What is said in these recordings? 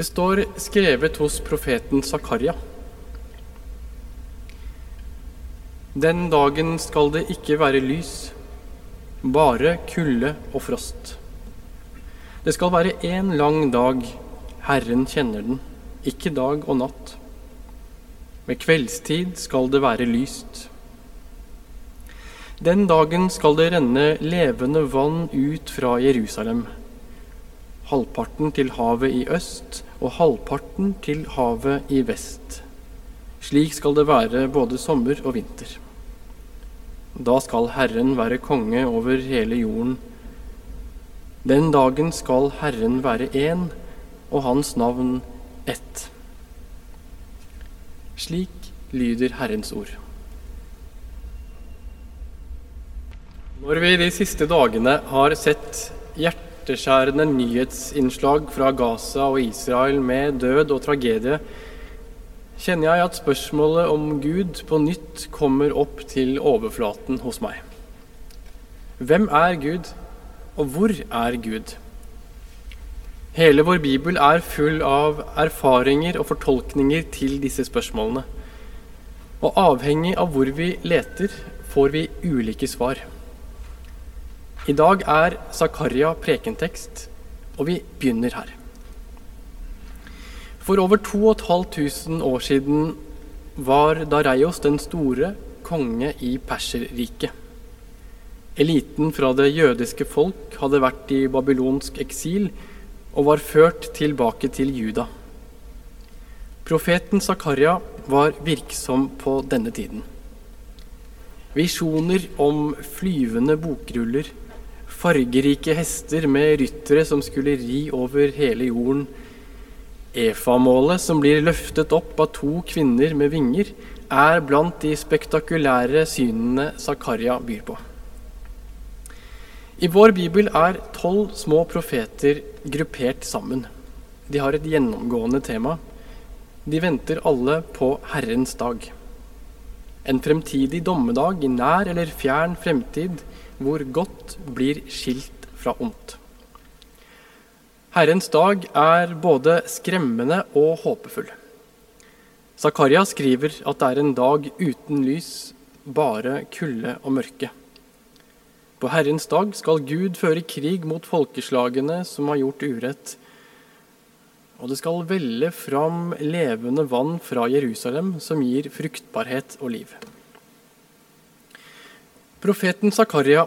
Det står skrevet hos profeten Zakaria. Den dagen skal det ikke være lys, bare kulde og frost. Det skal være én lang dag, Herren kjenner den, ikke dag og natt. Ved kveldstid skal det være lyst. Den dagen skal det renne levende vann ut fra Jerusalem halvparten til havet i øst og halvparten til havet i vest. Slik skal det være både sommer og vinter. Da skal Herren være konge over hele jorden. Den dagen skal Herren være én, og hans navn ett. Slik lyder Herrens ord. Når vi de siste dagene har sett hjertet hjerteskjærende nyhetsinnslag fra Gaza og Israel med død og tragedie, kjenner jeg at spørsmålet om Gud på nytt kommer opp til overflaten hos meg. Hvem er Gud, og hvor er Gud? Hele vår bibel er full av erfaringer og fortolkninger til disse spørsmålene. Og avhengig av hvor vi leter, får vi ulike svar. I dag er Zakaria prekentekst, og vi begynner her. For over 2500 år siden var Dareios den store konge i Perserriket. Eliten fra det jødiske folk hadde vært i babylonsk eksil og var ført tilbake til Juda. Profeten Zakaria var virksom på denne tiden. Visjoner om flyvende bokruller fargerike hester med ryttere som skulle ri over hele jorden. Efamålet, som blir løftet opp av to kvinner med vinger, er blant de spektakulære synene Zakaria byr på. I vår bibel er tolv små profeter gruppert sammen. De har et gjennomgående tema. De venter alle på Herrens dag. En fremtidig dommedag i nær eller fjern fremtid hvor godt blir skilt fra ondt. Herrens dag er både skremmende og håpefull. Zakaria skriver at det er en dag uten lys, bare kulde og mørke. På Herrens dag skal Gud føre krig mot folkeslagene som har gjort urett. Og det skal velle fram levende vann fra Jerusalem som gir fruktbarhet og liv. Profeten Zakaria,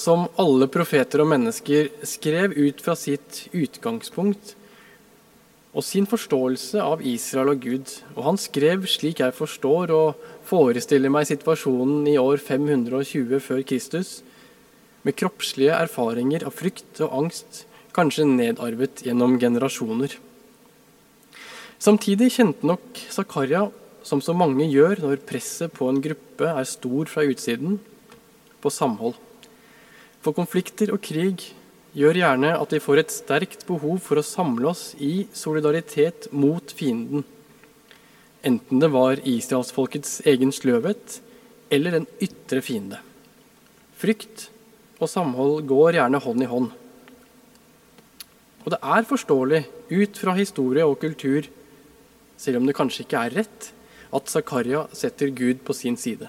som alle profeter og mennesker, skrev ut fra sitt utgangspunkt og sin forståelse av Israel og Gud. Og han skrev slik jeg forstår og forestiller meg situasjonen i år 520 før Kristus, med kroppslige erfaringer av frykt og angst, kanskje nedarvet gjennom generasjoner. Samtidig kjente nok Zakaria, som så mange gjør når presset på en gruppe er stor fra utsiden, på samhold. For konflikter og krig gjør gjerne at vi får et sterkt behov for å samle oss i solidaritet mot fienden. Enten det var israelsfolkets egen sløvhet eller en ytre fiende. Frykt og samhold går gjerne hånd i hånd. Og det er forståelig ut fra historie og kultur, selv om det kanskje ikke er rett, at Zakaria setter Gud på sin side.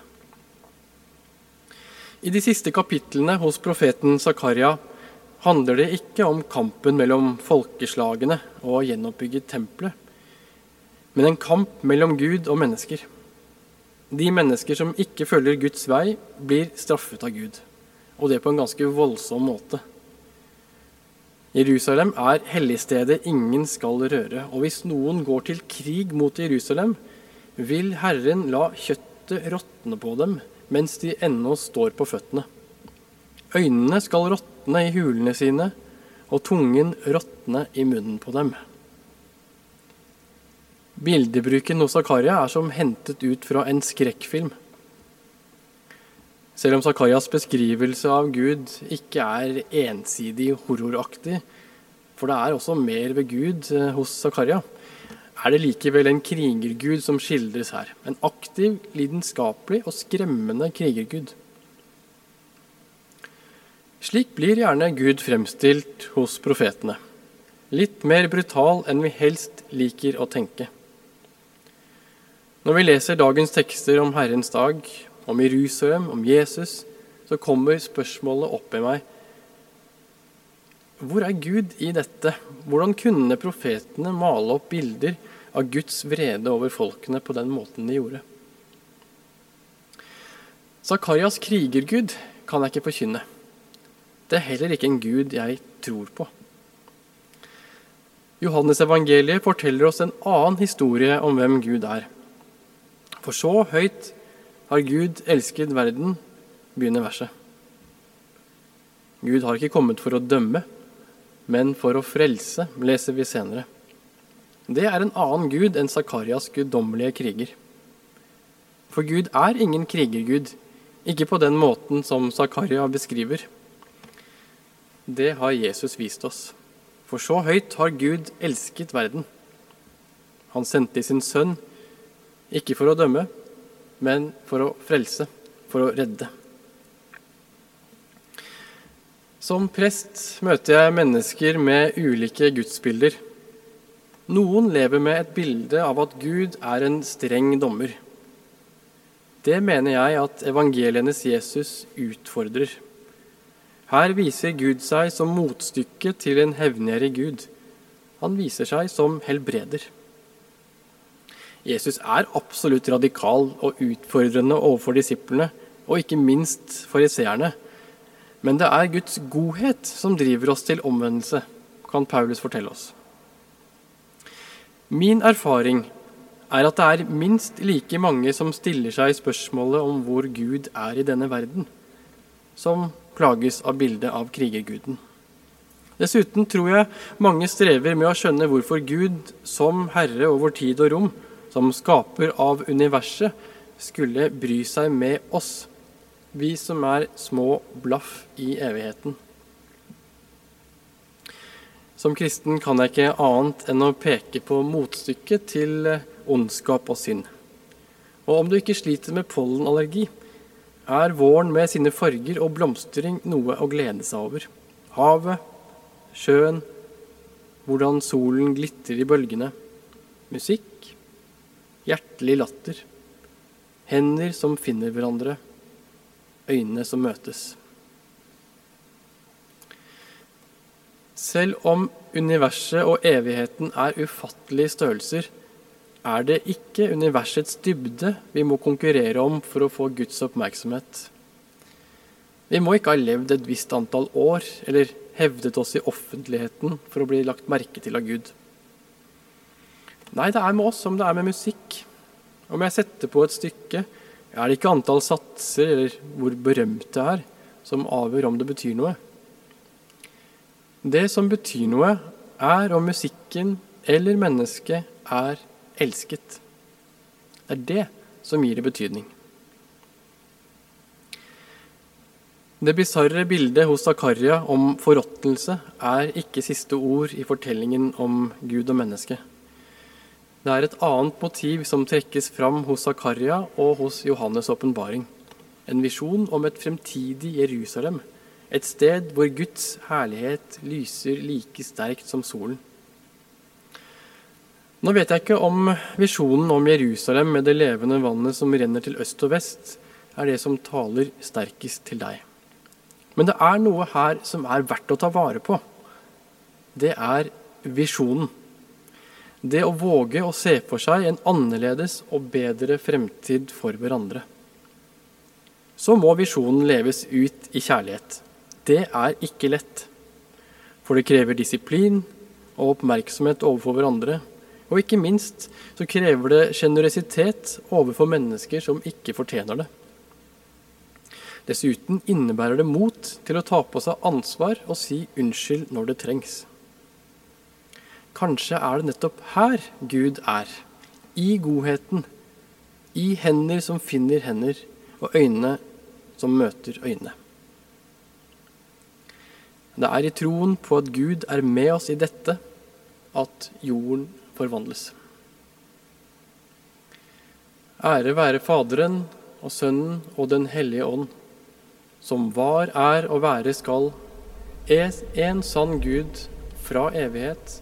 I de siste kapitlene hos profeten Zakaria handler det ikke om kampen mellom folkeslagene og å gjenoppbygge tempelet, men en kamp mellom Gud og mennesker. De mennesker som ikke følger Guds vei, blir straffet av Gud, og det på en ganske voldsom måte. Jerusalem er helligstedet ingen skal røre, og hvis noen går til krig mot Jerusalem, vil Herren la kjøttet råtne på dem mens de ennå står på føttene. Øynene skal råtne i hulene sine, og tungen råtne i munnen på dem. Bildebruken hos Zakaria er som hentet ut fra en skrekkfilm. Selv om Zakarias beskrivelse av Gud ikke er ensidig horroraktig, for det er også mer ved Gud eh, hos Zakaria, er det likevel en krigergud som skildres her. En aktiv, lidenskapelig og skremmende krigergud. Slik blir gjerne Gud fremstilt hos profetene. litt mer brutal enn vi helst liker å tenke. Når vi leser dagens tekster om Herrens dag, om Jerusalem, om Jesus, så kommer spørsmålet opp i meg. Hvor er Gud i dette? Hvordan kunne profetene male opp bilder av Guds vrede over folkene på den måten de gjorde? Zakarias krigergud kan jeg ikke forkynne. Det er heller ikke en gud jeg tror på. Johannes evangeliet forteller oss en annen historie om hvem Gud er. For så høyt har Gud elsket verden, begynner verset. Gud har ikke kommet for å dømme, men for å frelse, leser vi senere. Det er en annen gud enn Zakarias guddommelige kriger. For Gud er ingen krigergud, ikke på den måten som Zakaria beskriver. Det har Jesus vist oss. For så høyt har Gud elsket verden. Han sendte sin sønn, ikke for å dømme, men for å frelse, for å redde. Som prest møter jeg mennesker med ulike gudsbilder. Noen lever med et bilde av at Gud er en streng dommer. Det mener jeg at evangelienes Jesus utfordrer. Her viser Gud seg som motstykke til en hevngjerrig Gud. Han viser seg som helbreder. Jesus er absolutt radikal og utfordrende overfor disiplene, og ikke minst fariseerne. Men det er Guds godhet som driver oss til omvendelse, kan Paulus fortelle oss. Min erfaring er at det er minst like mange som stiller seg spørsmålet om hvor Gud er i denne verden, som plages av bildet av krigerguden. Dessuten tror jeg mange strever med å skjønne hvorfor Gud, som herre over tid og rom, som skaper av universet, skulle bry seg med oss, vi som er små blaff i evigheten. Som kristen kan jeg ikke annet enn å peke på motstykket til ondskap og synd. Og om du ikke sliter med pollenallergi, er våren med sine farger og blomstring noe å glede seg over. Havet, sjøen, hvordan solen glitrer i bølgene. Musikk, hjertelig latter. Hender som finner hverandre. Øyne som møtes. Selv om universet og evigheten er ufattelige størrelser, er det ikke universets dybde vi må konkurrere om for å få Guds oppmerksomhet. Vi må ikke ha levd et visst antall år eller hevdet oss i offentligheten for å bli lagt merke til av Gud. Nei, det er med oss som det er med musikk. Om jeg setter på et stykke, er det ikke antall satser eller hvor berømt det er, som avgjør om det betyr noe. Det som betyr noe, er om musikken eller mennesket er elsket. Det er det som gir det betydning. Det bisarre bildet hos Zakaria om forråtnelse er ikke siste ord i fortellingen om Gud og menneske. Det er et annet motiv som trekkes fram hos Zakaria og hos Johannes' åpenbaring. En visjon om et fremtidig Jerusalem, et sted hvor Guds herlighet lyser like sterkt som solen. Nå vet jeg ikke om visjonen om Jerusalem med det levende vannet som renner til øst og vest, er det som taler sterkest til deg. Men det er noe her som er verdt å ta vare på. Det er visjonen. Det å våge å se for seg en annerledes og bedre fremtid for hverandre. Så må visjonen leves ut i kjærlighet. Det er ikke lett. For det krever disiplin og oppmerksomhet overfor hverandre og ikke minst så krever det sjenerøsitet overfor mennesker som ikke fortjener det. Dessuten innebærer det mot til å ta på seg ansvar og si unnskyld når det trengs. Kanskje er det nettopp her Gud er. I godheten. I hender som finner hender, og øyne som møter øyne. Det er i troen på at Gud er med oss i dette, at jorden forvandles. Ære være Faderen og Sønnen og Den hellige ånd, som var, er og være skal, en sann Gud fra evighet